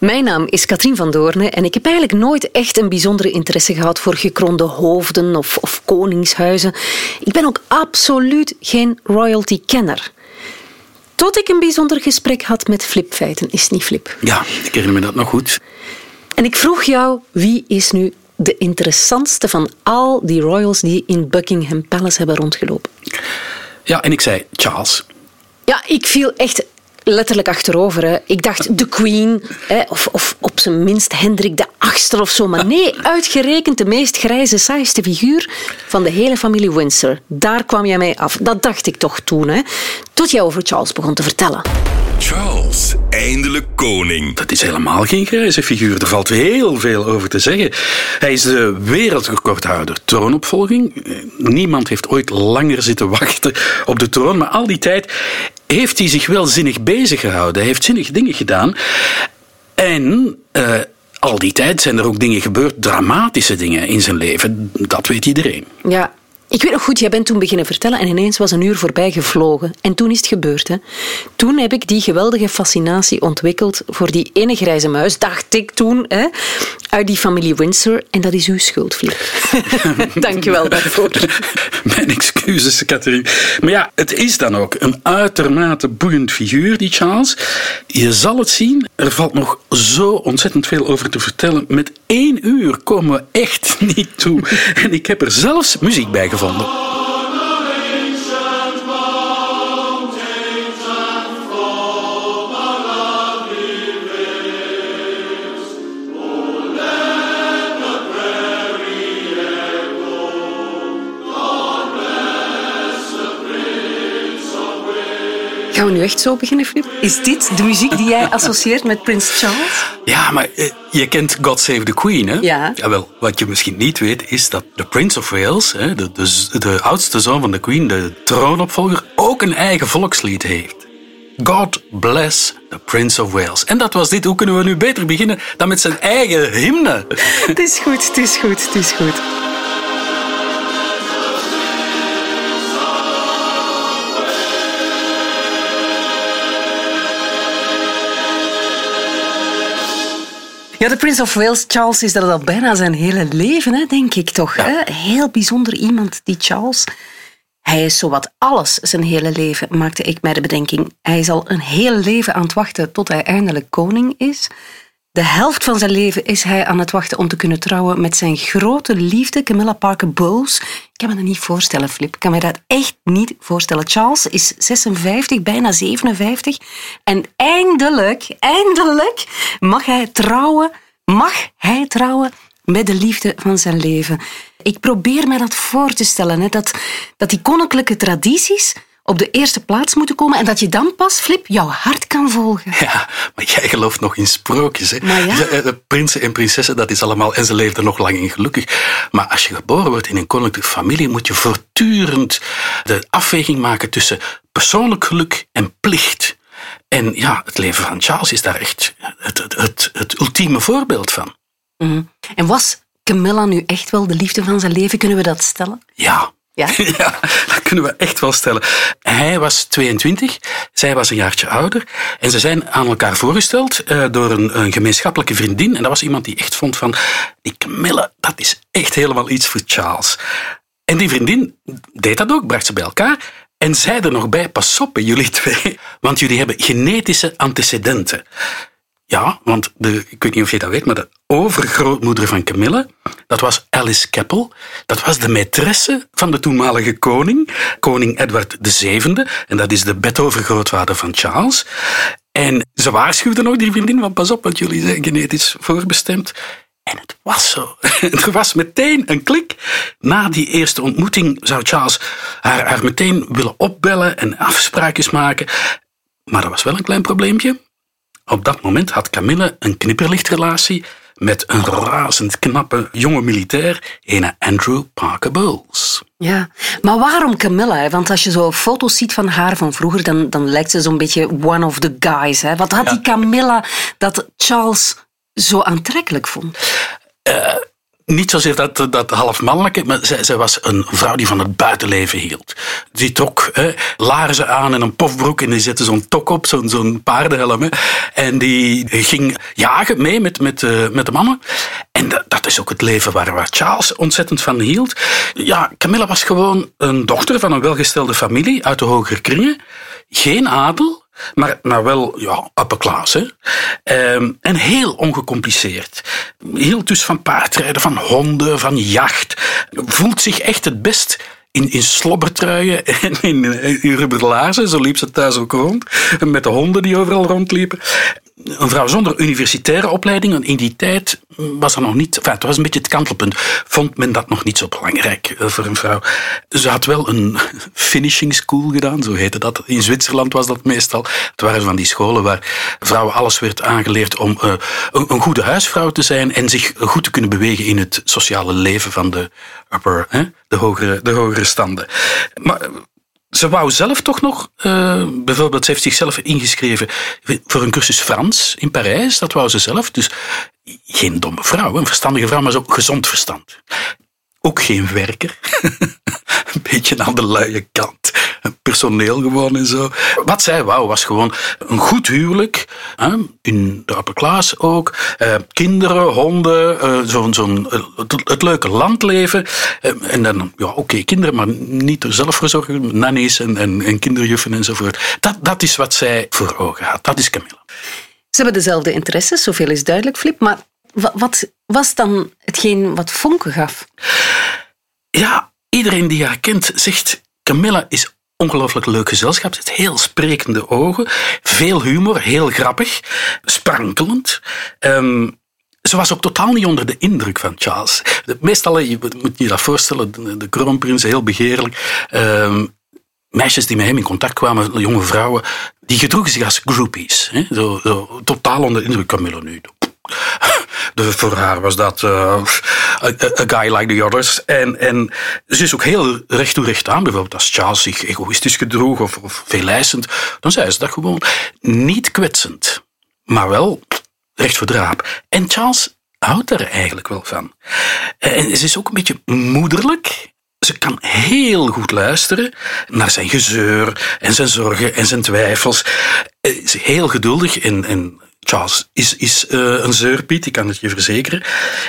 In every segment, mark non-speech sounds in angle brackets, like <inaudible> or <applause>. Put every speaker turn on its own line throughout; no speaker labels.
Mijn naam is Katrien van Doorne en ik heb eigenlijk nooit echt een bijzondere interesse gehad voor gekronde hoofden of, of koningshuizen. Ik ben ook absoluut geen royalty-kenner. Tot ik een bijzonder gesprek had met Flip Feiten. Is het niet Flip?
Ja, ik herinner me dat nog goed.
En ik vroeg jou, wie is nu de interessantste van al die royals die in Buckingham Palace hebben rondgelopen?
Ja, en ik zei Charles.
Ja, ik viel echt letterlijk achterover. Hè. Ik dacht de Queen, hè, of, of op zijn minst Hendrik de Achtste of zo. Maar nee, uitgerekend de meest grijze, saaiste figuur van de hele familie Windsor. Daar kwam jij mee af. Dat dacht ik toch toen. Hè. Tot jij over Charles begon te vertellen.
Charles, eindelijk koning.
Dat is helemaal geen grijze figuur. Er valt heel veel over te zeggen. Hij is de wereldrecordhouder troonopvolging. Niemand heeft ooit langer zitten wachten op de troon. Maar al die tijd heeft hij zich wel zinnig bezig gehouden. Hij heeft zinnig dingen gedaan. En uh, al die tijd zijn er ook dingen gebeurd, dramatische dingen in zijn leven. Dat weet iedereen.
Ja, ik weet nog goed, jij bent toen beginnen vertellen en ineens was een uur voorbij gevlogen. En toen is het gebeurd. Hè. Toen heb ik die geweldige fascinatie ontwikkeld voor die ene grijze muis, dacht ik toen, hè, uit die familie Windsor. En dat is uw schuld, Flip. <laughs> Dank je wel daarvoor. <laughs>
Mijn excuses, Catherine. Maar ja, het is dan ook een uitermate boeiend figuur, die Charles. Je zal het zien, er valt nog zo ontzettend veel over te vertellen. Met één uur komen we echt <laughs> niet toe. En ik heb er zelfs muziek bij gevonden
Gaan we nu echt zo beginnen, Flip? Is dit de muziek die jij associeert met Prins Charles?
Ja, maar eh, je kent God Save the Queen, hè?
Ja.
Jawel, wat je misschien niet weet, is dat de Prince of Wales, hè, de, de, de oudste zoon van de Queen, de troonopvolger, ook een eigen volkslied heeft. God bless the Prince of Wales. En dat was dit. Hoe kunnen we nu beter beginnen dan met zijn eigen hymne? <laughs>
Het is goed, het is goed, het is goed. Ja, de Prince of Wales, Charles, is dat al bijna zijn hele leven, hè, denk ik toch. Hè? Heel bijzonder iemand, die Charles. Hij is zowat alles zijn hele leven, maakte ik mij de bedenking. Hij is al een heel leven aan het wachten tot hij eindelijk koning is. De helft van zijn leven is hij aan het wachten om te kunnen trouwen met zijn grote liefde, Camilla Parker Bowles. Ik kan me dat niet voorstellen, Flip. Ik kan me dat echt niet voorstellen. Charles is 56, bijna 57. En eindelijk, eindelijk mag hij trouwen, mag hij trouwen met de liefde van zijn leven. Ik probeer me dat voor te stellen, hè, dat, dat die koninklijke tradities op de eerste plaats moeten komen en dat je dan pas, Flip, jouw hart kan volgen.
Ja, maar jij gelooft nog in sprookjes. Hè?
Maar ja.
De, prinsen en prinsessen, dat is allemaal... En ze leefden nog lang in gelukkig. Maar als je geboren wordt in een koninklijke familie, moet je voortdurend de afweging maken tussen persoonlijk geluk en plicht. En ja, het leven van Charles is daar echt het, het, het, het ultieme voorbeeld van.
Mhm. En was Camilla nu echt wel de liefde van zijn leven? Kunnen we dat stellen?
Ja,
Ja? <laughs>
Ja, dat kunnen we echt wel stellen. Hij was 22, zij was een jaartje ouder. En ze zijn aan elkaar voorgesteld uh, door een, een, gemeenschappelijke vriendin. En dat was iemand die echt vond van, die Camille, dat is echt helemaal iets voor Charles. En die vriendin deed dat ook, bracht ze bij elkaar. En zei er nog bij, pas op jullie twee, want jullie hebben genetische antecedenten. Ja, want de, ik weet niet of je dat weet, maar de overgrootmoeder van Camille, dat was Alice Keppel. Dat was de maîtresse van de toenmalige koning, koning Edward VII. En dat is de bedovergrootvader van Charles. En ze waarschuwde nog die vriendin van pas op, want jullie zijn genetisch voorbestemd. En het was zo. <laughs> Er was meteen een klik. Na die eerste ontmoeting zou Charles haar, haar meteen willen opbellen en afspraakjes maken. Maar er was wel een klein probleempje. Op dat moment had Camille een knipperlichtrelatie met een razend knappe jonge militair, ene Andrew Parker Bowles.
Ja, maar waarom Camilla? Want als je zo foto's ziet van haar van vroeger, dan, dan lijkt ze zo'n beetje one of the guys. Hè? Wat had die Camilla dat Charles zo aantrekkelijk vond?
Uh, niet zozeer dat, dat half mannelijke, maar zij, zij, was een vrouw die van het buitenleven hield. Die trok hè, laarzen aan en een pofbroek en die zette zo'n tok op, zo'n zo'n paardenhelm. Hè, en die ging jagen mee met, met, uh, met de mannen. En dat, dat, is ook het leven waar, waar Charles ontzettend van hield. Ja, Camilla was gewoon een dochter van een welgestelde familie uit de hogere kringen. Geen adel, maar, maar wel ja, upper. Hè. Um, en heel ongecompliceerd. Hield dus van paardrijden, van honden, van jacht. Voelt zich echt het best in, in slobbertruien <laughs> en in, in rubberlaarzen. Zo liep ze thuis ook rond. Met de honden die overal rondliepen een vrouw zonder universitaire opleiding, in die tijd was er nog niet, enfin, het was een beetje het kantelpunt, vond men dat nog niet zo belangrijk eh, voor een vrouw. Ze had wel een <laughs> finishing school gedaan, zo heette dat. In Zwitserland was dat meestal. Het waren van die scholen waar vrouwen alles werd aangeleerd om uh, een, goede huisvrouw te zijn en zich goed te kunnen bewegen in het sociale leven van de upper, hè, de, hogere, de hogere standen. Maar ze wou zelf toch nog, uh, bijvoorbeeld, ze heeft zichzelf ingeschreven voor een cursus Frans in Parijs. Dat wou ze zelf. Dus geen domme vrouw, een verstandige vrouw, maar zo gezond verstand. Ook geen werker. <laughs> <laughs> een beetje aan de luie kant. Personeel gewoon en zo. Wat zij wou was gewoon een goed huwelijk. Hè, in de upper class ook. Eh, kinderen, honden, eh, zo'n, zo'n, eh, het, het, leuke landleven. Eh, en dan, ja oké, kinderen, maar niet er zelf voor zorgen. Nannies en, en, en kinderjuffen enzovoort. Dat, dat is wat zij voor ogen had. Dat is Camilla.
Ze hebben dezelfde interesses, zoveel is duidelijk, Flip. Maar wat was dan hetgeen wat vonken gaf?
Ja, iedereen die haar kent zegt... Camilla is ongelooflijk leuk gezelschap. Ze heeft heel sprekende ogen, veel humor, heel grappig, sprankelend. Um, ze was ook totaal niet onder de indruk van Charles. Meestal, je moet je dat voorstellen, de, kroonprins, heel begeerlijk. Um, meisjes die met hem in contact kwamen, jonge vrouwen, die gedroegen zich als groupies. Hè? Zo, zo, totaal onder de indruk. Camilla nu, de, voor haar was dat uh, a, guy like the others. En, en ze is ook heel recht toe recht aan. Bijvoorbeeld als Charles zich egoïstisch gedroeg of, of veelijzend, dan zei ze dat gewoon niet kwetsend. Maar wel recht voor de raap. En Charles houdt er eigenlijk wel van. En ze is ook een beetje moederlijk. Ze kan heel goed luisteren naar zijn gezeur en zijn zorgen en zijn twijfels. Ze is heel geduldig en, en Charles is, is uh, een zeurpiet, ik kan het je verzekeren.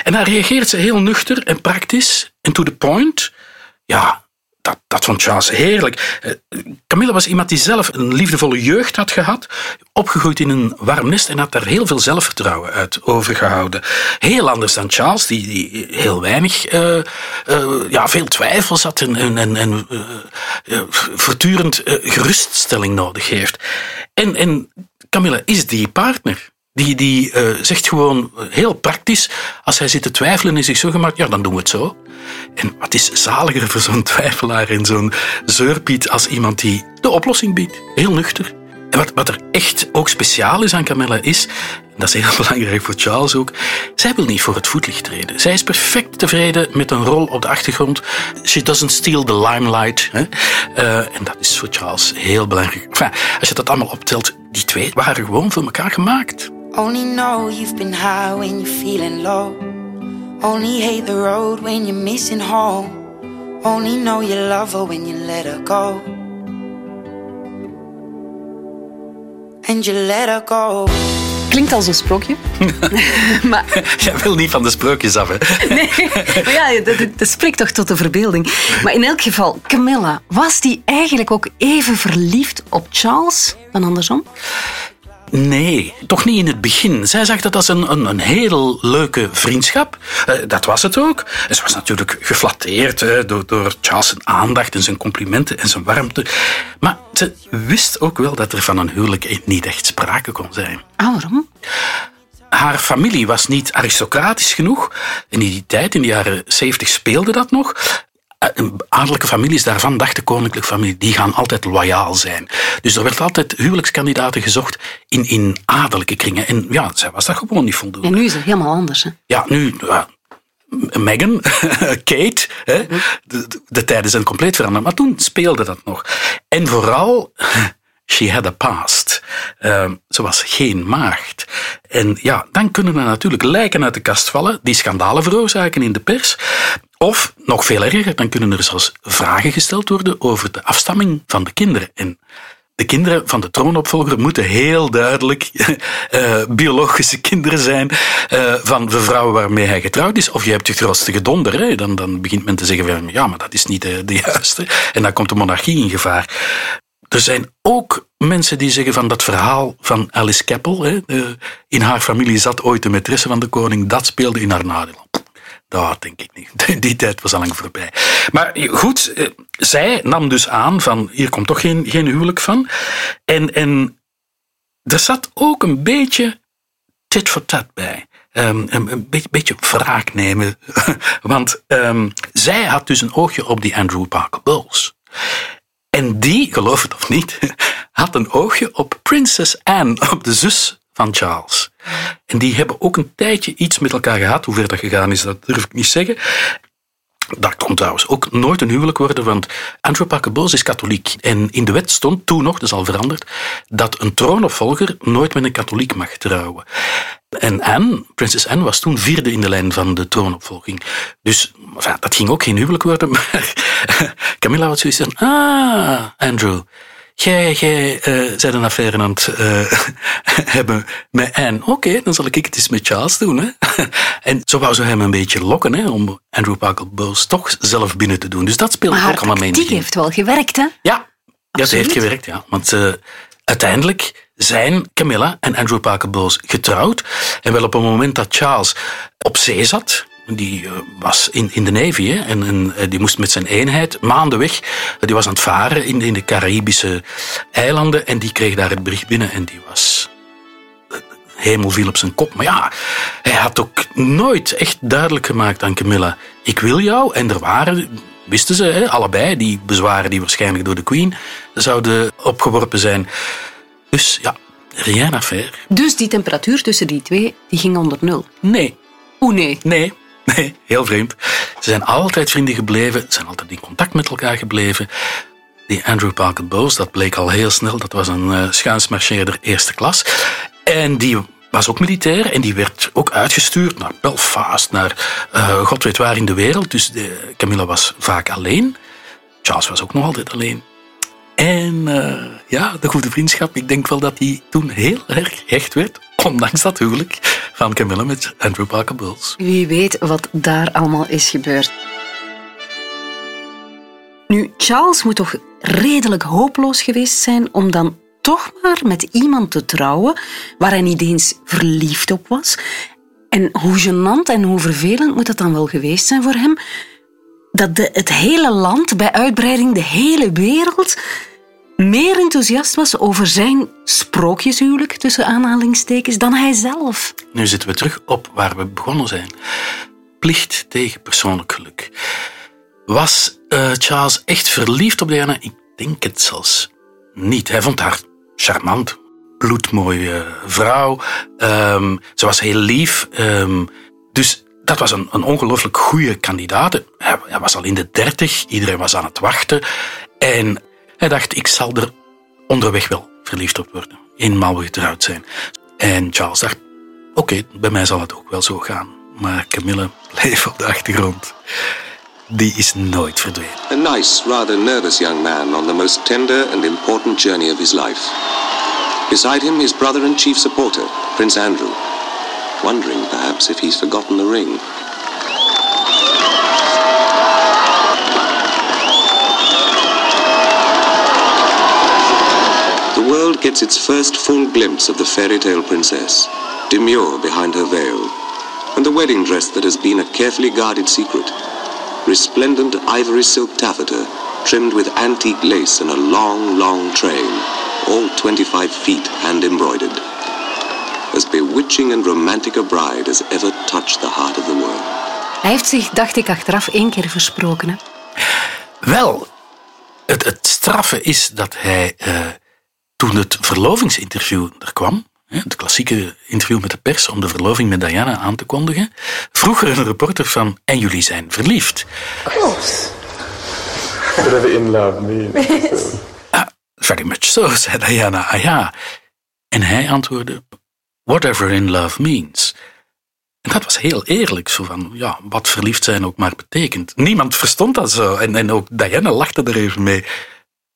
En dan reageert ze heel nuchter en praktisch en to the point. Ja, dat, dat vond Charles heerlijk. Uh, Camilla was iemand die zelf een liefdevolle jeugd had gehad, opgegroeid in een warm nest en had daar heel veel zelfvertrouwen uit overgehouden. Heel anders dan Charles, die, die heel weinig, uh, ja, veel twijfels had en, en, en, en voortdurend geruststelling nodig heeft. En, en Camilla is die partner. Die, die uh, zegt gewoon heel praktisch, als hij zit te twijfelen en zich zo gemaakt, ja, dan doen we het zo. En wat is zaliger voor zo'n twijfelaar en zo'n zeurpiet als iemand die de oplossing biedt. Heel nuchter. En wat, wat er echt ook speciaal is aan Camilla is, en dat is heel <laughs> belangrijk voor Charles ook, zij wil niet voor het voetlicht treden. Zij is perfect tevreden met een rol op de achtergrond. She doesn't steal the limelight. Hè? Uh, en dat is voor Charles heel belangrijk. Als je dat allemaal optelt, die twee waren gewoon voor elkaar gemaakt. Only know you've been high when you're feeling low. Only hate the road when you're missing home. Only know you love her when you let her go. And you let her go.
Klinkt als een sprookje. <laughs>
maar... <laughs> Jij wil niet van de sprookjes af, hè? <laughs>
nee, maar ja, dat, dat, spreekt toch tot de verbeelding. Maar in elk geval, Camilla, was die eigenlijk ook even verliefd op Charles dan andersom?
Nee, toch niet in het begin. Zij zag dat als een, een, een heel leuke vriendschap. Uh, dat was het ook. En ze was natuurlijk geflatteerd uh, door, door Charles' zijn aandacht en zijn complimenten en zijn warmte. Maar ze wist ook wel dat er van een huwelijk niet echt sprake kon zijn.
Ah, waarom?
haar familie was niet aristocratisch genoeg. In die tijd, in de jaren zeventig, speelde dat nog. Eh, adellijke families daarvan, dacht de koninklijke familie, die gaan altijd loyaal zijn. Dus er werd altijd huwelijkskandidaten gezocht in, in adellijke kringen. En ja, zij was dat gewoon niet voldoende.
En nu is het helemaal anders, hè?
Ja, nu... Ja, Meghan, <laughs> Kate, hè, de, de, tijden zijn compleet veranderd. Maar toen speelde dat nog. En vooral <laughs> she had a past. Uh, ze was geen maagd. En ja, dan kunnen er natuurlijk lijken uit de kast vallen die schandalen veroorzaken in de pers. Of, nog veel erger, dan kunnen er zelfs vragen gesteld worden over de afstamming van de kinderen. En de kinderen van de troonopvolger moeten heel duidelijk uh, <laughs> biologische kinderen zijn uh, van de vrouw waarmee hij getrouwd is. Of je hebt je grootste gedonder. Hè? Dan, dan begint men te zeggen van ja, maar dat is niet de, de juiste. En dan komt de monarchie in gevaar. Er zijn ook mensen die zeggen van dat verhaal van Alice Keppel. Hè, in haar familie zat ooit de maîtresse van de koning. Dat speelde in haar nadeel. Dat denk ik niet. <laughs> Die tijd was al lang voorbij. Maar goed, eh, zij nam dus aan van hier komt toch geen, geen huwelijk van. En, en er zat ook een beetje tit for tat bij. Um, een, beetje, beetje wraak nemen. <laughs> Want um, zij had dus een oogje op die Andrew Parker Bowles. En die, geloof het of niet, <laughs> had een oogje op Princess Anne, op de zus Charles. En die hebben ook een tijdje iets met elkaar gehad. Hoe ver dat gegaan is, dat durf ik niet zeggen. Dat kon trouwens ook nooit een huwelijk worden, want Andrew Parker is katholiek. En in de wet stond toen nog, dat is al veranderd, dat een troonopvolger nooit met een katholiek mag trouwen. En Anne, prinses Anne, was toen vierde in de lijn van de troonopvolging. Dus dat ging ook geen huwelijk worden, <laughs> maar Camilla had zoiets van, ah, Andrew, jij, jij uh, bent een affaire aan het uh, hebben met Anne. Oké, dan zal ik het eens met Charles doen. Hè? <laughs> en zo wou ze hem een beetje lokken hè, om Andrew Parker Bowles toch zelf binnen te doen. Dus dat speelde ook allemaal mee.
Die heeft wel gewerkt, hè?
Ja, ja ze heeft gewerkt, ja. Want uh, uiteindelijk zijn Camilla en Andrew Parker Bowles getrouwd. En wel op het moment dat Charles op zee zat, die uh, was in, in de Navy hè, en, en uh, die moest met zijn eenheid maanden weg. Die was aan het varen in, in de Caribische eilanden en die kreeg daar het bericht binnen en die was hemel viel op zijn kop. Maar ja, hij had ook nooit echt duidelijk gemaakt aan Camilla: ik wil jou. En er waren, wisten ze, hè, allebei, die bezwaren die waarschijnlijk door de Queen zouden opgeworpen zijn. Dus ja, rien à faire.
Dus die temperatuur tussen die twee, die ging onder nul?
Nee.
Hoe nee?
Nee. <laughs> Nee, heel vreemd. Ze zijn altijd vrienden gebleven, ze zijn altijd in contact met elkaar gebleven. Die Andrew Parker Bowles, dat bleek al heel snel, dat was een uh, schuinsmarcheerder eerste klas. En die was ook militair en die werd ook uitgestuurd naar Belfast, naar uh, god weet waar in de wereld. Dus de, Camilla was vaak alleen. Charles was ook nog altijd alleen. En ja, de goede vriendschap, ik denk wel dat die toen heel erg hecht werd, ondanks dat huwelijk van Camilla met Andrew Parker Bowles.
Wie weet wat daar allemaal is gebeurd. Nu, Charles moet toch redelijk hopeloos geweest zijn om dan toch maar met iemand te trouwen waar hij niet eens verliefd op was. En hoe gênant en hoe vervelend moet dat dan wel geweest zijn voor hem dat de, het hele land, bij uitbreiding de hele wereld, meer enthousiast was over zijn sprookjeshuwelijk, tussen aanhalingstekens, dan hij zelf.
Nu zitten we terug op waar we begonnen zijn. Plicht tegen persoonlijk geluk. Was uh, Charles echt verliefd op Diana? Ik denk het zelfs niet. Hij vond haar charmant, bloedmooie vrouw. Um, ze was heel lief. Um, dus dat was een, een ongelooflijk goede kandidaat. Hij was al in de dertig, iedereen was aan het wachten. En hij dacht, ik zal er onderweg wel verliefd op worden. Eenmaal we getrouwd zijn. En Charles dacht, oké, bij mij zal het ook wel zo gaan. Maar Camille bleef op de achtergrond. Die is nooit verdwenen.
A nice, rather nervous young man on the most tender and important journey of his life. Beside him, his brother and chief supporter, Prince Andrew. Wondering, perhaps, if he's forgotten the ring. World gets its first full glimpse of the fairy tale princess, demure behind her veil, and the wedding dress that has been a carefully guarded secret. Resplendent ivory silk taffeta, trimmed with antique lace and a long, long train, all 25 feet hand embroidered. As bewitching and romantic a bride as ever touched the heart of the world.
Hij heeft zich, dacht ik, achteraf één keer versproken. Hè?
Wel, het, het straffe is dat hij uh, toen het verlovingsinterview er kwam, het klassieke interview met de pers om de verloving met Diana aan te kondigen, vroeg er een reporter van, en jullie zijn verliefd.
Of course. Whatever in love means.
Ah, Very much so, zei Diana. Ah ja. En hij antwoordde, whatever in love means. En dat was heel eerlijk, zo van, ja, wat verliefd zijn ook maar betekent. Niemand verstond dat zo. En, en ook Diana lachte er even mee.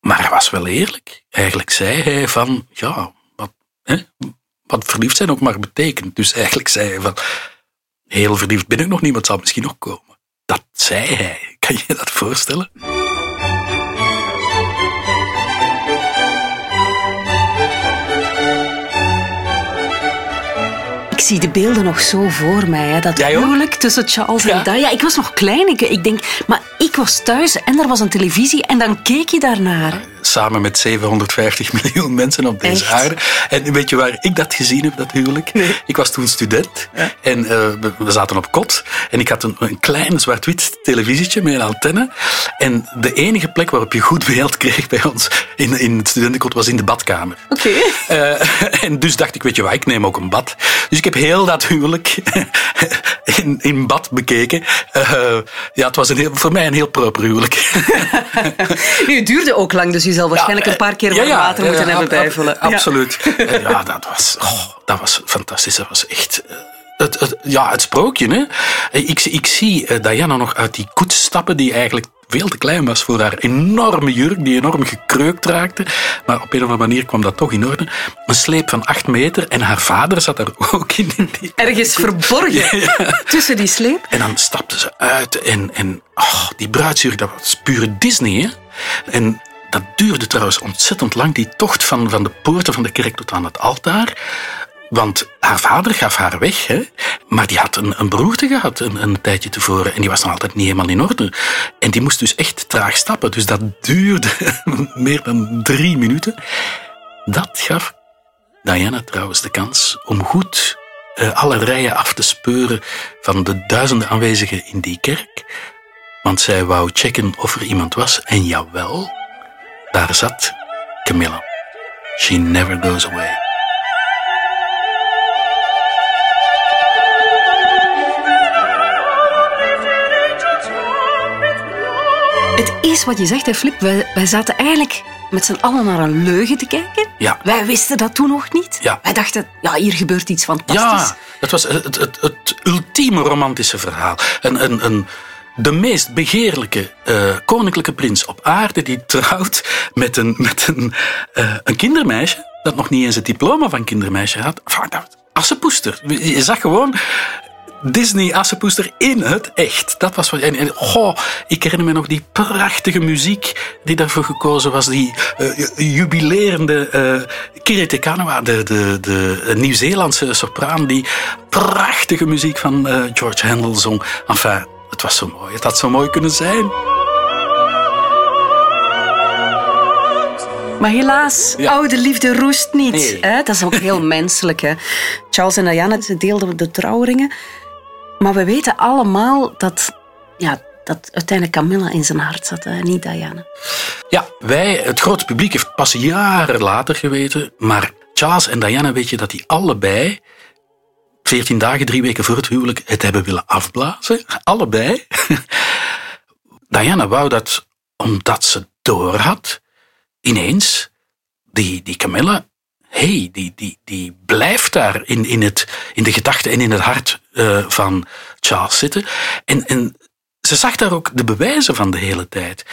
Maar hij was wel eerlijk. Eigenlijk zei hij van, ja, wat, hè, wat verliefd zijn ook maar betekent. Dus eigenlijk zei hij van, heel verliefd ben ik nog niemand zal misschien nog komen. Dat zei hij. Kan je dat voorstellen?
Zie de beelden nog zo voor mij. Hè. Dat huwelijk tussen Charles
Ja.
en Diana. Ik was nog klein. Ik, ik denk, maar ik was thuis en er was een televisie en dan keek je daarnaar.
Samen met 750 <laughs> miljoen mensen op deze
Echt?
aarde. En weet je waar ik dat gezien heb, dat huwelijk? Ik was toen student en eh, we, we zaten op kot. En ik had een, een klein zwart-wit televisietje met een antenne. En de enige plek waarop je goed beeld kreeg bij ons in, in het studentenkot was in de badkamer.
Oké.
Eh, <laughs> en dus dacht ik, weet je wat, ik neem ook een bad. Dus ik heb heel dat huwelijk <laughs> in, in bad bekeken. Eh, ja, het was een heel, voor mij een heel proper huwelijk.
Nu, het duurde ook lang, dus je zal waarschijnlijk een paar keer
ja,
water moeten hebben bijvullen.
ab- Absoluut. <laughs> Ja, dat was, oh, dat was fantastisch. Dat was echt... eh, Het, het, ja, het sprookje. Hè. Ik, ik zie eh, Diana nog uit die koets stappen, die eigenlijk veel te klein was voor haar enorme jurk, die enorm gekreukt raakte. Maar op een of andere manier kwam dat toch in orde. Een sleep van acht meter en haar vader zat daar <laughs> ook in. die-
Ergens <laughs> verborgen tussen die sleep.
En dan stapte ze uit en, en oh, die bruidsjurk, dat was pure Disney. Hè? En dat duurde trouwens ontzettend lang, die tocht van, van de poorten van de kerk tot aan het altaar. Want haar vader gaf haar weg, hè? maar die had een, een beroerte gehad een, een tijdje tevoren. En die was nog altijd niet helemaal in orde. En die moest dus echt traag stappen. Dus dat duurde <laughs> meer dan drie minuten. Dat gaf Diana trouwens de kans om goed eh, alle rijen af te speuren van de duizenden aanwezigen in die kerk. Want zij wou checken of er iemand was. En jawel, daar zat Camilla. She never goes away.
Het is wat je zegt, hè, Flip. Wij, wij zaten eigenlijk met z'n allen naar een leugen te kijken.
Ja.
Wij wisten dat toen nog niet.
Ja.
Wij dachten, ja, hier gebeurt iets fantastisch.
Ja, dat was het, het, het ultieme romantische verhaal. Een, een, een, de meest begeerlijke eh, koninklijke prins op aarde die trouwt met een, met een, eh, een kindermeisje dat nog niet eens het diploma van kindermeisje had. Enfin, Assepoester. Je zag gewoon Disney Assepoester in het echt. Dat was wat. En, en goh, ik herinner me nog die prachtige muziek die daarvoor gekozen was. Die eh, jubilerende uh, Kanawa, de, de, de Nieuw-Zeelandse sopraan, die prachtige muziek van uh, George Handel zong. Enfin, het was zo mooi. Het had zo mooi kunnen zijn.
Maar helaas,
Ja.
oude liefde roest niet.
Nee.
Hè? Dat is ook heel <laughs> menselijk. Hè? Charles en Diana deelden de trouwringen. Maar we weten allemaal dat, ja, dat uiteindelijk Camilla in zijn hart zat, hè? niet Diana.
Ja, wij, het grote publiek, heeft pas jaren later geweten. Maar Charles en Diana weet je dat die allebei, 14 dagen, drie weken voor het huwelijk, het hebben willen afblazen. Allebei. <laughs> Diana wou dat omdat ze doorhad, ineens, die, die Camilla, hey, die, die, die blijft daar in, in, het, in de gedachten en in het hart uh, van Charles zitten. En, en ze zag daar ook de bewijzen van de hele tijd.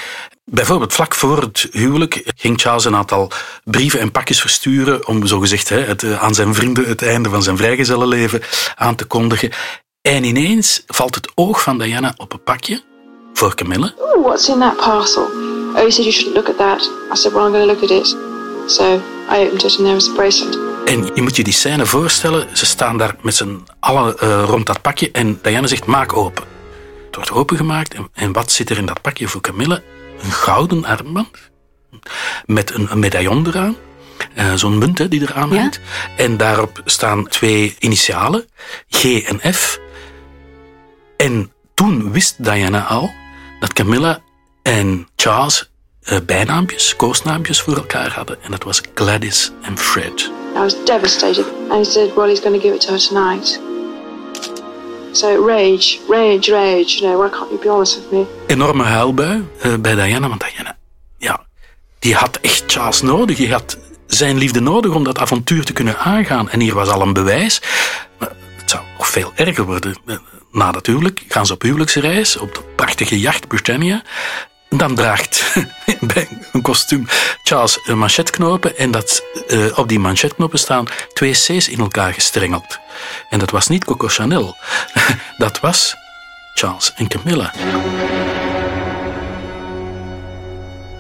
Bijvoorbeeld vlak voor het huwelijk ging Charles een aantal brieven en pakjes versturen om zogezegd het, uh, aan zijn vrienden het einde van zijn vrijgezellenleven aan te kondigen. En ineens valt het oog van Diana op een pakje voor Camille.
Ooh, what's in that parcel? Oh, you said you shouldn't look at that. I said, well, I'm going to look at it. So I opened it and there was a bracelet.
En je moet je die scène voorstellen. Ze staan daar met z'n allen uh, rond dat pakje en Diana zegt, maak open. Het wordt opengemaakt en, en wat zit er in dat pakje voor Camille? Een gouden armband met een, een medaillon eraan. Uh, Zo'n munt hè, die eraan
Ja?
hangt. En daarop staan twee initialen, G en F. En toen wist Diana al dat Camilla en Charles uh, bijnaampjes, koosnaampjes voor elkaar hadden. En dat was Gladys en Fred.
I was devastated. And he said, well, he's going to give it to her tonight. So rage, rage, rage. You know, why can't you be honest with me?
Enorme huilbui uh, bij Diana, want Diana, ja, die had echt Charles nodig. Die had zijn liefde nodig om dat avontuur te kunnen aangaan. En hier was al een bewijs. Het zou nog veel erger worden. Na natuurlijk gaan ze op huwelijksreis op de prachtige jacht Britannia. Dan draagt <laughs> bij een kostuum Charles een manchetknopen en dat, uh, op die manchetknopen staan twee C's in elkaar gestrengeld. En dat was niet Coco Chanel, <laughs> dat was Charles en Camilla.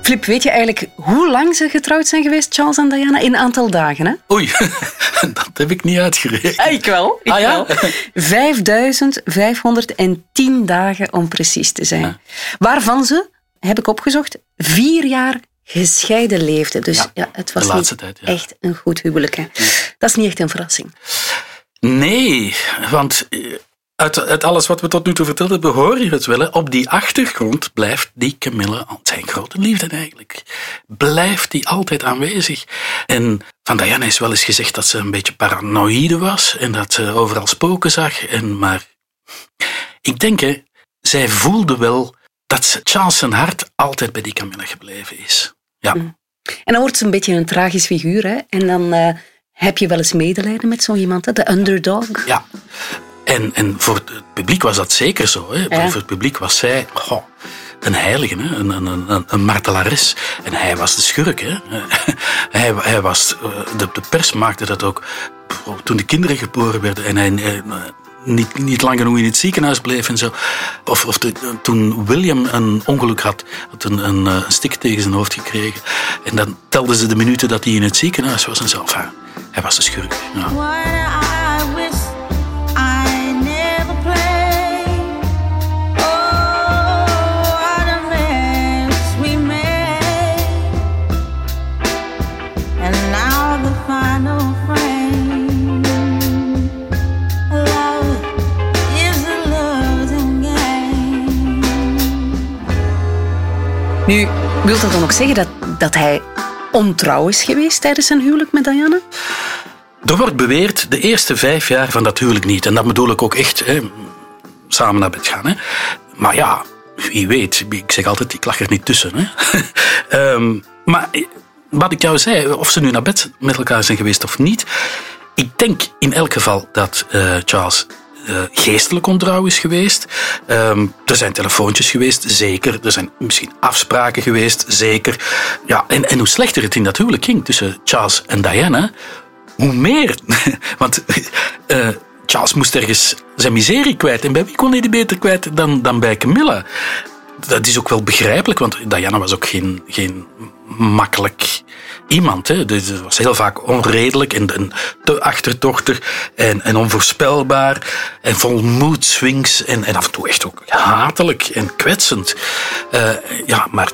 Flip, weet je eigenlijk hoe lang ze getrouwd zijn geweest, Charles en Diana? In een aantal dagen, hè?
Oei, <laughs> dat heb ik niet uitgerekend.
Ah, ik wel. Ik
ah, ja?
wel. 5510 dagen om precies te zijn. Waarvan ze, heb ik opgezocht, vier jaar gescheiden leefden. Dus ja, het was niet
tijd, ja.
echt een goed huwelijk. Hè? Dat is niet echt een verrassing.
Nee, want eh, uit, uit, alles wat we tot nu toe verteld hebben, hoor je het wel. Op die achtergrond blijft die Camille zijn grote liefde eigenlijk. Blijft die altijd aanwezig. En van Diana is wel eens gezegd dat ze een beetje paranoïde was en dat ze overal spoken zag. En, maar ik denk, hè, zij voelde wel dat Charles zijn hart altijd bij die Camilla gebleven is. Ja. Mm.
En dan wordt ze een beetje een tragisch figuur. Hè? En dan uh, heb je wel eens medelijden met zo iemand, hè? de underdog.
Ja. En, en voor het publiek was dat zeker zo. Hè. Ja. Voor het publiek was zij goh, een heilige, hè. Een, een, een, een martelares. En hij was de schurk. Hè. <laughs> hij, hij was, eh, de, de pers maakte dat ook toen de kinderen geboren werden en hij eh, niet, niet lang genoeg in het ziekenhuis bleef en zo. Of, of toen William een ongeluk had, had een, een, een, stik tegen zijn hoofd gekregen. En dan telden ze de minuten dat hij in het ziekenhuis was en zo. Hij was de schurk.
Nu, wil dat dan ook zeggen dat, dat hij ontrouw is geweest tijdens zijn huwelijk met Diana?
Er wordt beweerd de eerste vijf jaar van dat huwelijk niet. En dat bedoel ik ook echt hè, samen naar bed gaan. Hè. Maar ja, wie weet. Ik zeg altijd, ik lach er niet tussen. Hè. um, <laughs> maar wat ik jou zei, of ze nu naar bed met elkaar zijn geweest of niet. Ik denk in elk geval dat uh, Charles uh, geestelijk ontrouw is geweest. Um, er zijn telefoontjes geweest, zeker. Er zijn misschien afspraken geweest, zeker. Ja, en, en hoe slechter het in dat huwelijk ging tussen Charles en Diana, hoe meer. <laughs> Want uh, Charles moest ergens zijn miserie kwijt. En bij wie kon hij die beter kwijt dan, dan bij Camilla? Dat is ook wel begrijpelijk, want Diana was ook geen, geen makkelijk iemand. Hè. Dus het was heel vaak onredelijk en, te achterdochtig en, en, onvoorspelbaar en vol mood swings en, en af en toe echt ook hatelijk en kwetsend. Uh, ja, maar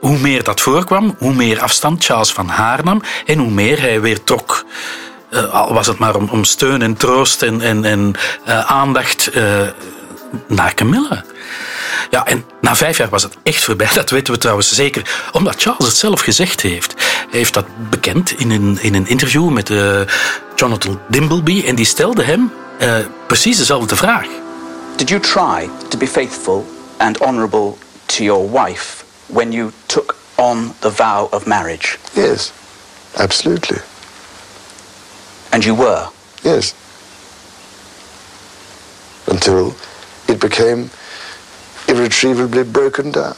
hoe meer dat voorkwam, hoe meer afstand Charles van haar nam en hoe meer hij weer trok. Uh, al was het maar om, om steun en troost en, en, en uh, aandacht naar Camilla. Ja, en na vijf jaar was het echt voorbij. <laughs> Dat weten we trouwens zeker, omdat Charles het zelf gezegd heeft. Hij heeft dat bekend in een, in een interview met uh, Jonathan Dimbleby en die stelde hem uh, precies dezelfde vraag.
Did you try to be faithful and honorable to your wife when you took on the vow of marriage?
Yes, absolutely.
And you were?
Yes. Until it became irretrievably broken down.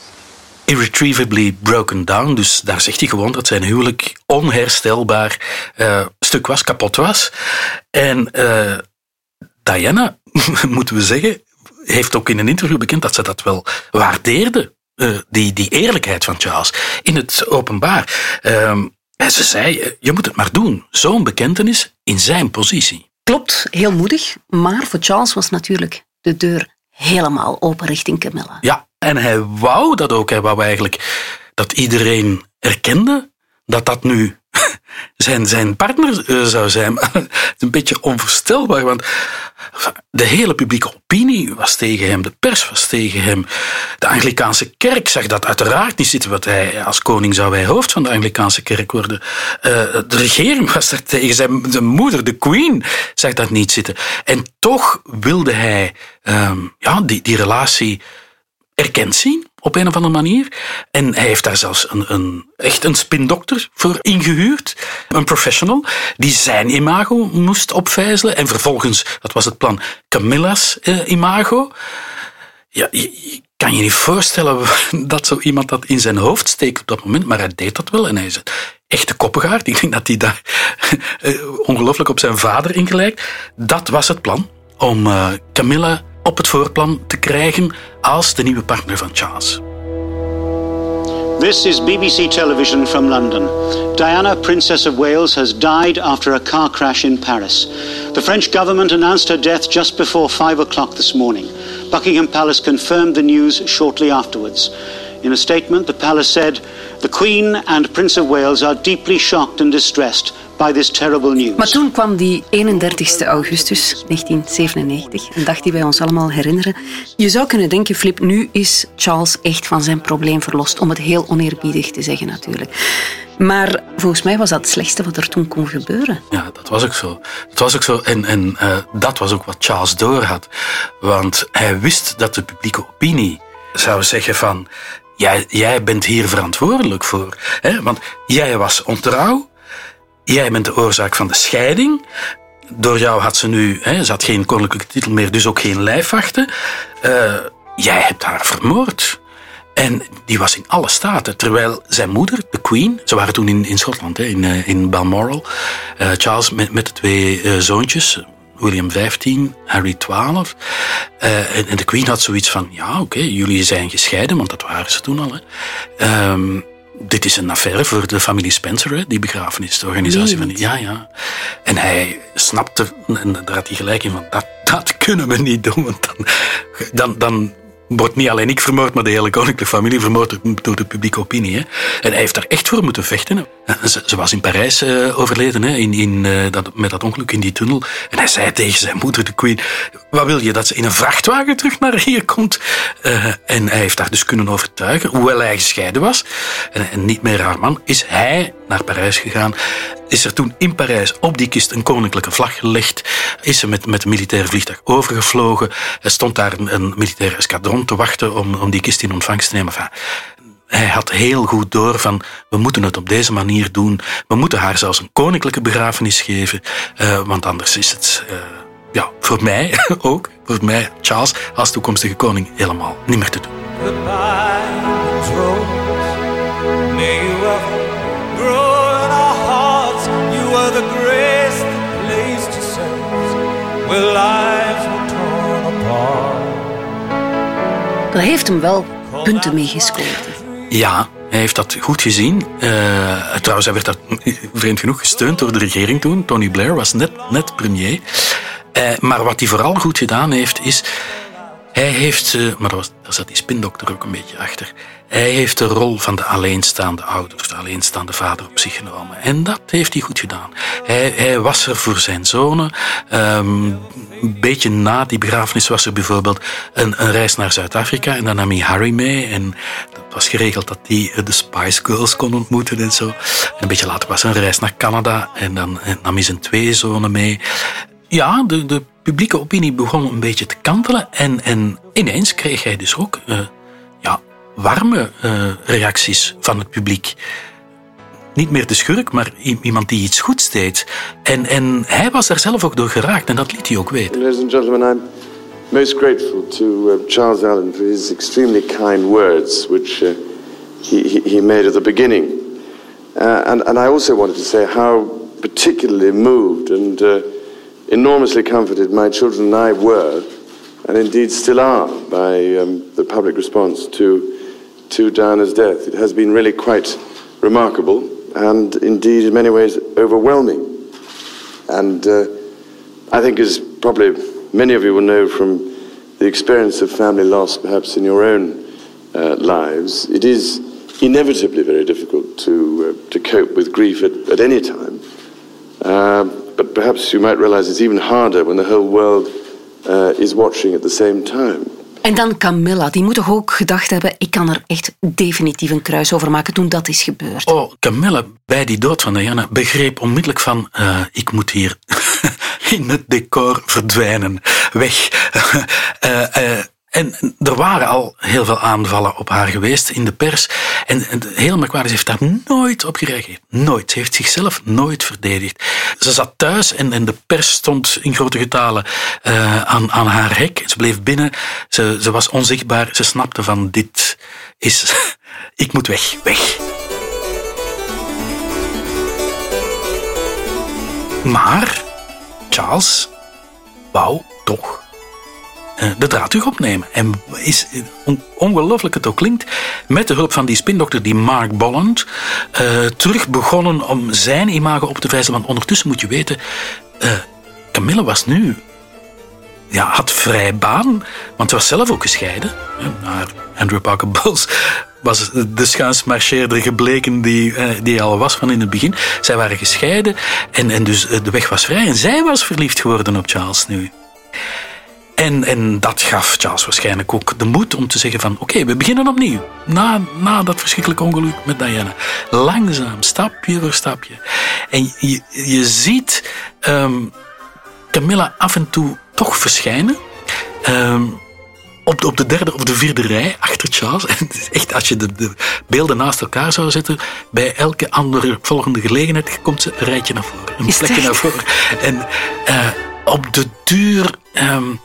Irretrievably broken down, dus daar zegt hij gewoon dat zijn huwelijk onherstelbaar uh, stuk was, kapot was. En uh, Diana, <laughs> moeten we zeggen, heeft ook in een interview bekend dat ze dat wel waardeerde. Uh, die, die eerlijkheid van Charles in het openbaar. Ehm, en ze zei, je moet het maar doen. Zo'n bekentenis in zijn positie.
Klopt, heel moedig. Maar voor Charles was natuurlijk de deur helemaal open richting Camilla.
Ja, en hij wou dat ook. Hij wou eigenlijk dat iedereen erkende dat dat nu zijn, zijn partner eh, zou zijn. <laughs> het is een beetje onvoorstelbaar, want de hele publieke opinie was tegen hem, de pers was tegen hem. De Anglikaanse kerk zag dat uiteraard niet zitten, wat hij als koning zou hij hoofd van de Anglikaanse kerk worden. Uh, de regering was er tegen, zijn de moeder, de queen, zag dat niet zitten. En toch wilde hij um, ja, die, die relatie erkend zien op een of andere manier. En hij heeft daar zelfs een, een, echt een spindokter voor ingehuurd. Een professional. Die zijn imago moest opvijzelen. En vervolgens, dat was het plan, Camilla's eh, imago. Ja, je, kan je niet voorstellen <laughs> dat zo iemand dat in zijn hoofd steekt op dat moment. Maar hij deed dat wel. En hij is een echte koppegaard. Ik denk dat hij daar <laughs> eh, ongelooflijk op zijn vader ingelijkt. Dat was het plan. Om eh, Camilla op het voorplan te krijgen als de nieuwe partner van Charles.
This is BBC Television from London. Diana, Princess of Wales, has died after a car crash in Paris. The French government announced her death just before 5 o'clock this morning. Buckingham Palace confirmed the news shortly afterwards. In a statement, the palace said, The Queen and Prince of Wales are deeply shocked and distressed by this terrible news.
Maar toen kwam die 31 augustus 1997, een dag die wij ons allemaal herinneren. Je zou kunnen denken, Flip, nu is Charles echt van zijn probleem verlost. Om het heel oneerbiedig te zeggen natuurlijk. Maar volgens mij was dat het slechtste wat er toen kon gebeuren.
Ja, dat was ook zo. Dat was ook zo. En, en uh, dat was ook wat Charles doorhad. Want hij wist dat de publieke opinie zou zeggen van... Jij, jij bent hier verantwoordelijk voor. Hè? Want jij was ontrouw. Jij bent de oorzaak van de scheiding. Door jou had ze nu, hè, ze had geen koninklijke titel meer, dus ook geen lijfwachten. Uh, jij hebt haar vermoord. En die was in alle staten. Terwijl zijn moeder, de Queen, ze waren toen in, in Schotland, hè, in, in Balmoral. Uh, Charles met, met de twee zoontjes, William 15, Harry 12. Uh, en, en, de Queen had zoiets van: ja, oké, okay, jullie zijn gescheiden, want dat waren ze toen al. Hè. Um, dit is een affaire voor de familie Spencer, hè, die begrafenisorganisatie. Van, ja, ja. En hij snapte, en daar had hij gelijk in, van dat, dat kunnen we niet doen. Want dan, dan, dan wordt niet alleen ik vermoord, maar de hele koninklijke familie vermoord door de publieke opinie. En hij heeft daar echt voor moeten vechten. Ze, ze, was in Parijs uh, overleden, hè, in, in, uh, dat, met dat ongeluk in die tunnel. En hij zei tegen zijn moeder, de queen, wat wil je, dat ze in een vrachtwagen terug naar hier komt? Uh, en hij heeft daar dus kunnen overtuigen, hoewel hij gescheiden was en, en niet meer haar man, is hij naar Parijs gegaan. Is er toen in Parijs op die kist een koninklijke vlag gelegd. Is ze met, met een militair vliegtuig overgevlogen. Er stond daar een, een militair escadron te wachten om, om die kist in ontvangst te nemen. Hij had heel goed door van, we moeten het op deze manier doen. We moeten haar zelfs een koninklijke begrafenis geven. Uh, want anders is het, uh, ja, voor mij <laughs> ook, voor mij, Charles, als toekomstige koning, helemaal niet meer te doen.
Daar heeft hem wel punten mee gescoord.
Ja, hij heeft dat goed gezien. Uh, trouwens, hij werd dat vreemd genoeg gesteund door de regering toen. Tony Blair was net, net premier. Uh, maar wat hij vooral goed gedaan heeft, is... Hij heeft, uh, maar daar, zat die spindokter ook een beetje achter. Hij heeft de rol van de alleenstaande ouders, de alleenstaande vader op zich genomen. En dat heeft hij goed gedaan. Hij, hij was er voor zijn zonen. Um, een beetje na die begrafenis was er bijvoorbeeld een, een reis naar Zuid-Afrika. En dan nam hij Harry mee. En dat was geregeld dat hij de Spice Girls kon ontmoeten en zo. En een beetje later was er een reis naar Canada. En dan nam hij zijn twee zonen mee. Ja, de, de publieke opinie begon een beetje te kantelen. En, en ineens kreeg hij dus ook uh, ja, warme uh, reacties van het publiek. Niet meer de schurk, maar iemand die iets goeds deed. En, en hij was daar zelf ook door geraakt en dat liet hij ook weten.
Ladies and gentlemen, I'm most grateful to uh, Charles Allen for his extremely kind words, which uh, he, he made at the beginning. Uh, and, and I also wanted to say how particularly moved and uh, enormously comforted my children and I were, and indeed still are, by um, the public response to, to Diana's death. It has been really quite remarkable and indeed in many ways overwhelming. And uh, I think, as probably many of you will know from the experience of family loss, perhaps in your own uh, lives, it is inevitably very difficult to, uh, to cope with grief at, at any time. But perhaps you might realize it's even harder when the whole world is watching at the same time.
En dan Camilla, die moet toch ook gedacht hebben, ik kan er echt definitief een kruis over maken toen dat is gebeurd.
Oh, Camilla, bij die dood van Diana, begreep onmiddellijk van, uh, ik moet hier <laughs> in het decor verdwijnen, weg. uh, <laughs> uh, En er waren al heel veel aanvallen op haar geweest in de pers. En, en heel heeft daar nooit op gereageerd. Nooit. Ze heeft zichzelf nooit verdedigd. Ze zat thuis en, en de pers stond in grote getalen uh, aan, aan haar hek. Ze bleef binnen. Ze, ze was onzichtbaar. Ze snapte van dit is... <laughs> Ik moet weg, weg. Maar Charles wou toch eh, de draad terug opnemen. En is, ongelooflijk het ook klinkt, met de hulp van die spindokter, die Mark Bolland, uh, terug begonnen om zijn imago op te wijzen. Want ondertussen moet je weten, uh, Camille was nu, ja, had vrij baan, want ze was zelf ook gescheiden. Naar Andrew Parker Bowles was de schuinsmarcheerder gebleken die, die al was van in het begin. Zij waren gescheiden en, en dus de weg was vrij. En zij was verliefd geworden op Charles nu. En, en dat gaf Charles waarschijnlijk ook de moed om te zeggen van oké, we beginnen opnieuw. Na, na dat verschrikkelijke ongeluk met Diana. Langzaam, stapje voor stapje. En je, je ziet um, Camilla af en toe toch verschijnen. Um, op de, op de derde of de vierde rij achter Charles. <laughs> En echt, als je de, de, beelden naast elkaar zou zetten, bij elke andere volgende gelegenheid komt ze een rijtje naar voren. Een plekje naar voren. En uh, op de duur um,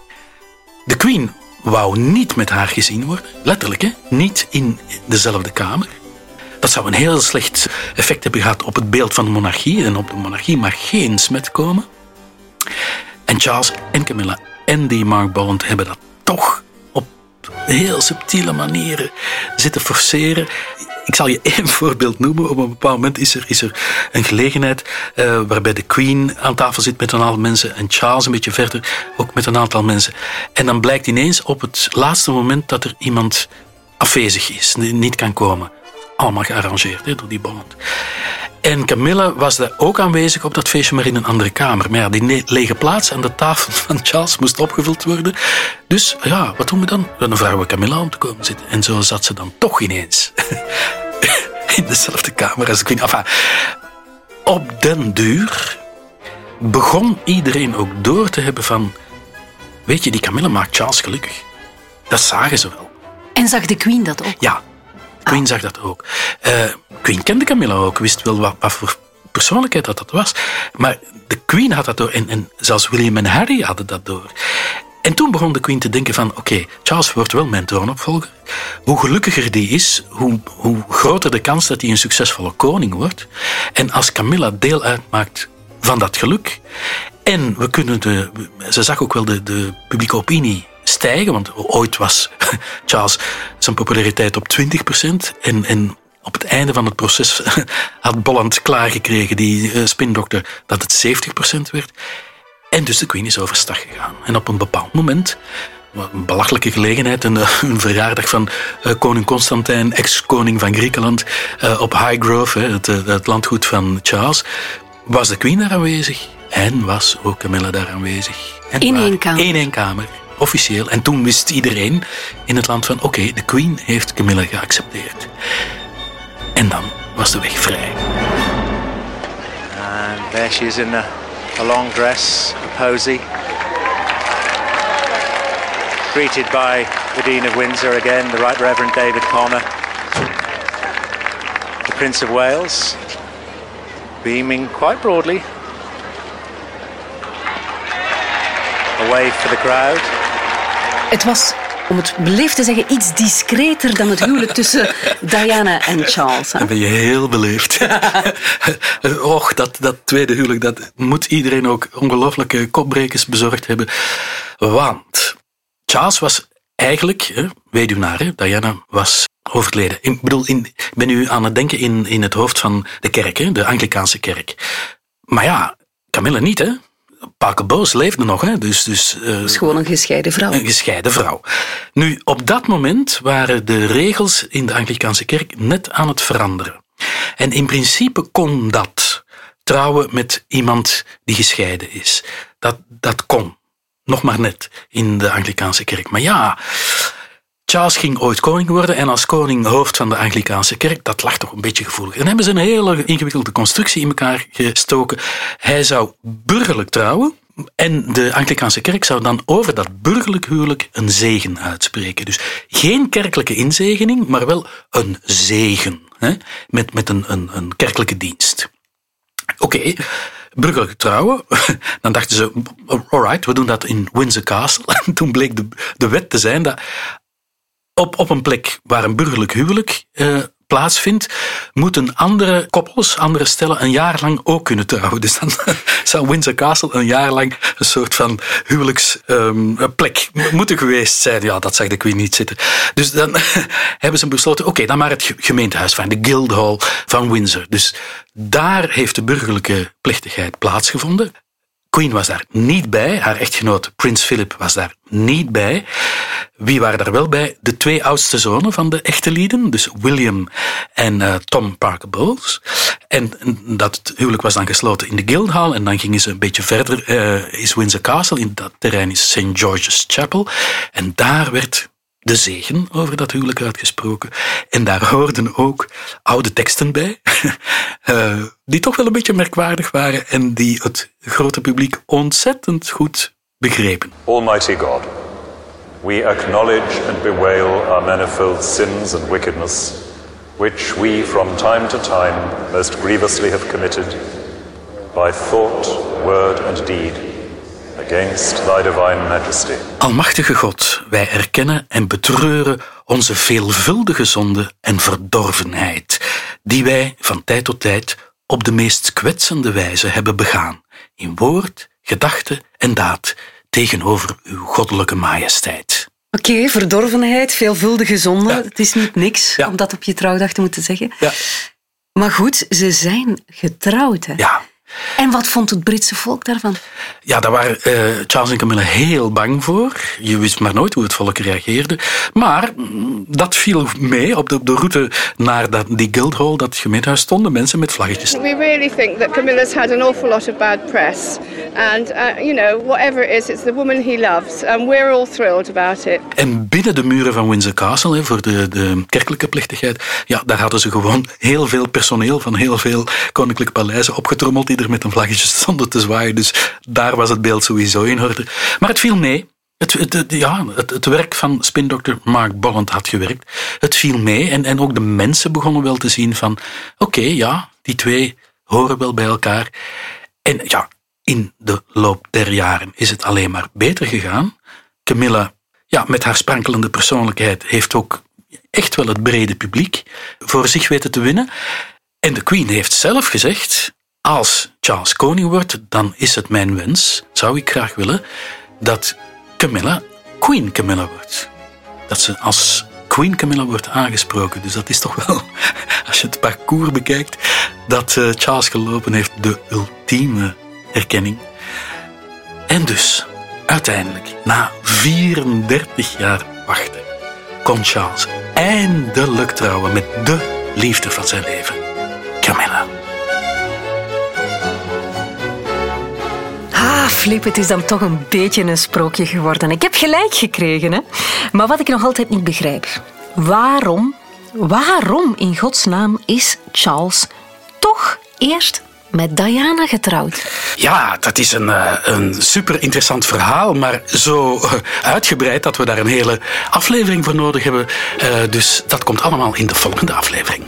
de Queen wou niet met haar gezien worden, letterlijk, hè? niet in dezelfde kamer. Dat zou een heel slecht effect hebben gehad op het beeld van de monarchie. En op de monarchie mag geen smet komen. En Charles en Camilla en die Mark Bond hebben dat toch op heel subtiele manieren zitten forceren. Ik zal je <laughs> één voorbeeld noemen. Op een bepaald moment is er, is er een gelegenheid uh, waarbij de Queen aan tafel zit met een aantal mensen en Charles een beetje verder ook met een aantal mensen. En dan blijkt ineens op het laatste moment dat er iemand afwezig is, niet kan komen. Allemaal gearrangeerd hè, door die bond. En Camilla was daar ook aanwezig op dat feestje, maar in een andere kamer. Maar ja, die lege plaats aan de tafel <laughs> van Charles moest opgevuld worden. Dus ja, wat doen we dan? Dan vragen we Camilla om te komen zitten. En zo zat ze dan toch ineens <laughs> in dezelfde kamer als Queen. Enfin, op den duur begon iedereen ook door te hebben van... Weet je, die Camilla maakt Charles gelukkig. Dat zagen ze wel.
En zag de Queen dat ook?
Ja, Queen zag dat ook. Uh, Queen kende Camilla ook, wist wel wat, voor persoonlijkheid dat dat was. Maar de Queen had dat door en, en zelfs William en Harry hadden dat door. En toen begon de Queen te denken van, oké, Charles wordt wel mijn troonopvolger. Hoe gelukkiger die is, hoe, hoe groter de kans dat hij een succesvolle koning wordt. En als Camilla deel uitmaakt van dat geluk. En we kunnen de, ze zag ook wel de, de publieke opinie stijgen, want ooit was <laughs> Charles zijn populariteit op 20% en, en op het einde van het proces <laughs> had Bolland klaargekregen, die uh, spindokter, dat het 70% werd. En dus de Queen is overstag gegaan. En op een bepaald moment, een belachelijke gelegenheid, een, <laughs> een verjaardag van uh, koning Constantijn, ex-koning van Griekenland, uh, op Highgrove, het, het, landgoed van Charles, was de Queen daar aanwezig. En was ook Camilla daar aanwezig. En
in één kamer.
In één kamer officieel. En toen wist iedereen in het land van oké, okay, de Queen heeft Camilla geaccepteerd. En dan was de weg vrij.
And there she is in a, a long dress, a posy. Greeted by the Dean of Windsor again, the Right Reverend David Connor. The Prince of Wales, beaming quite broadly. A wave for the crowd.
Het was, om het beleefd te zeggen, iets discreter dan het huwelijk tussen <laughs> Diana en Charles. Hè?
Dan ben je heel beleefd. <laughs> Och, dat, dat tweede huwelijk, dat moet iedereen ook ongelooflijke kopbrekers bezorgd hebben. Want Charles was eigenlijk hè, weduwnaar. Hè? Diana was overleden. Ik bedoel, in, ik ben nu aan het denken in, in het hoofd van de kerk, hè? de Anglikaanse kerk. Maar ja, Camilla niet, hè? Parker Boos leefde nog, hè? Dus, dus,
uh, is gewoon een gescheiden vrouw.
Een gescheiden vrouw. Nu, op dat moment waren de regels in de Anglikaanse kerk net aan het veranderen. En in principe kon dat trouwen met iemand die gescheiden is. Dat, dat kon. Nog maar net in de Anglikaanse kerk. Maar ja, Charles ging ooit koning worden en als koning hoofd van de Anglikaanse kerk, dat lag toch een beetje gevoelig. En hebben ze een hele ingewikkelde constructie in elkaar gestoken. Hij zou burgerlijk trouwen, En de Anglikaanse kerk zou dan over dat burgerlijk huwelijk een zegen uitspreken. Dus geen kerkelijke inzegening, maar wel een zegen. Hè? Met, met een, een, een kerkelijke dienst. Oké, burgerlijk trouwen. <laughs> Dan dachten ze, alright, we doen dat in Windsor Castle. <laughs> En toen bleek de, de wet te zijn dat op, op een plek waar een burgerlijk huwelijk eh, plaatsvindt, moeten andere koppels, andere stellen, een jaar lang ook kunnen trouwen. <laughs> Dus dan zou Windsor Castle een jaar lang een soort van huwelijksplek um, moeten geweest zijn. Ja, dat zag de Queen niet zitten. Dus dan <laughs> hebben ze besloten, oké, dan maar het gemeentehuis van de Guildhall van Windsor. Dus daar heeft de burgerlijke plechtigheid plaatsgevonden. Queen was daar niet bij. Haar echtgenoot Prins Philip was daar niet bij. Wie waren daar wel bij? De twee oudste zonen van de echte lieden, dus William en uh, Tom Parker Bowles. En dat huwelijk was dan gesloten in de Guildhall en dan gingen ze een beetje verder, uh, is Windsor Castle, in dat terrein is St. George's Chapel. En daar werd de zegen over dat huwelijk uitgesproken. En daar hoorden ook oude teksten bij, uh, <laughs> die toch wel een beetje merkwaardig waren en die het grote publiek ontzettend goed begrepen.
Almighty God, we acknowledge and bewail our manifold sins and wickedness, which we from time to time most grievously have committed, by thought, word and deed against thy divine majesty.
Almachtige God, wij erkennen en betreuren onze veelvuldige zonde en verdorvenheid, die wij van tijd tot tijd op de meest kwetsende wijze hebben begaan, in woord, gedachte en daad, tegenover uw goddelijke majesteit.
Oké, verdorvenheid, veelvuldige zonde. Het is niet niks om dat op je trouwdag te moeten zeggen.
Ja.
Maar goed, ze zijn getrouwd. Hè?
Ja.
En wat vond het Britse volk daarvan?
Ja, daar waren uh, Charles en Camilla heel bang voor. Je wist maar nooit hoe het volk reageerde. Maar mm, dat viel mee. Op de, op de route naar dat, die Guildhall, dat gemeentehuis, stonden mensen met vlaggetjes.
We really think that Camilla's had an awful lot of bad press. And, uh, you know, whatever it is, it's the woman he loves. And we're all thrilled about it.
En binnen de muren van Windsor Castle, hè, voor de, de kerkelijke plechtigheid, ja, daar hadden ze gewoon heel veel personeel van heel veel koninklijke paleizen opgetrommeld die met een vlaggetje stonden te zwaaien. Dus daar was het beeld sowieso in orde. Maar het viel mee. Het, het, ja, het, het, werk van spindokter Mark Bolland had gewerkt. Het viel mee en, en ook de mensen begonnen wel te zien van oké, ja, die twee horen wel bij elkaar. En ja, in de loop der jaren is het alleen maar beter gegaan. Camilla, ja, met haar sprankelende persoonlijkheid, heeft ook echt wel het brede publiek voor zich weten te winnen. En de Queen heeft zelf gezegd: als Charles koning wordt, dan is het mijn wens, zou ik graag willen, dat Camilla Queen Camilla wordt. Dat ze als Queen Camilla wordt aangesproken. Dus dat is toch wel, <laughs> als je het parcours bekijkt, dat eh, Charles gelopen heeft, de ultieme erkenning. En dus, uiteindelijk, na 34 jaar wachten, kon Charles eindelijk trouwen met de liefde van zijn leven,
Flip, het is dan toch een beetje een sprookje geworden. Ik heb gelijk gekregen, hè? Maar wat ik nog altijd niet begrijp. Waarom, waarom in godsnaam is Charles toch eerst met Diana getrouwd.
Ja, dat is een, uh, een super interessant verhaal, maar zo uh, uitgebreid dat we daar een hele aflevering voor nodig hebben. Uh, dus dat komt allemaal in de volgende aflevering.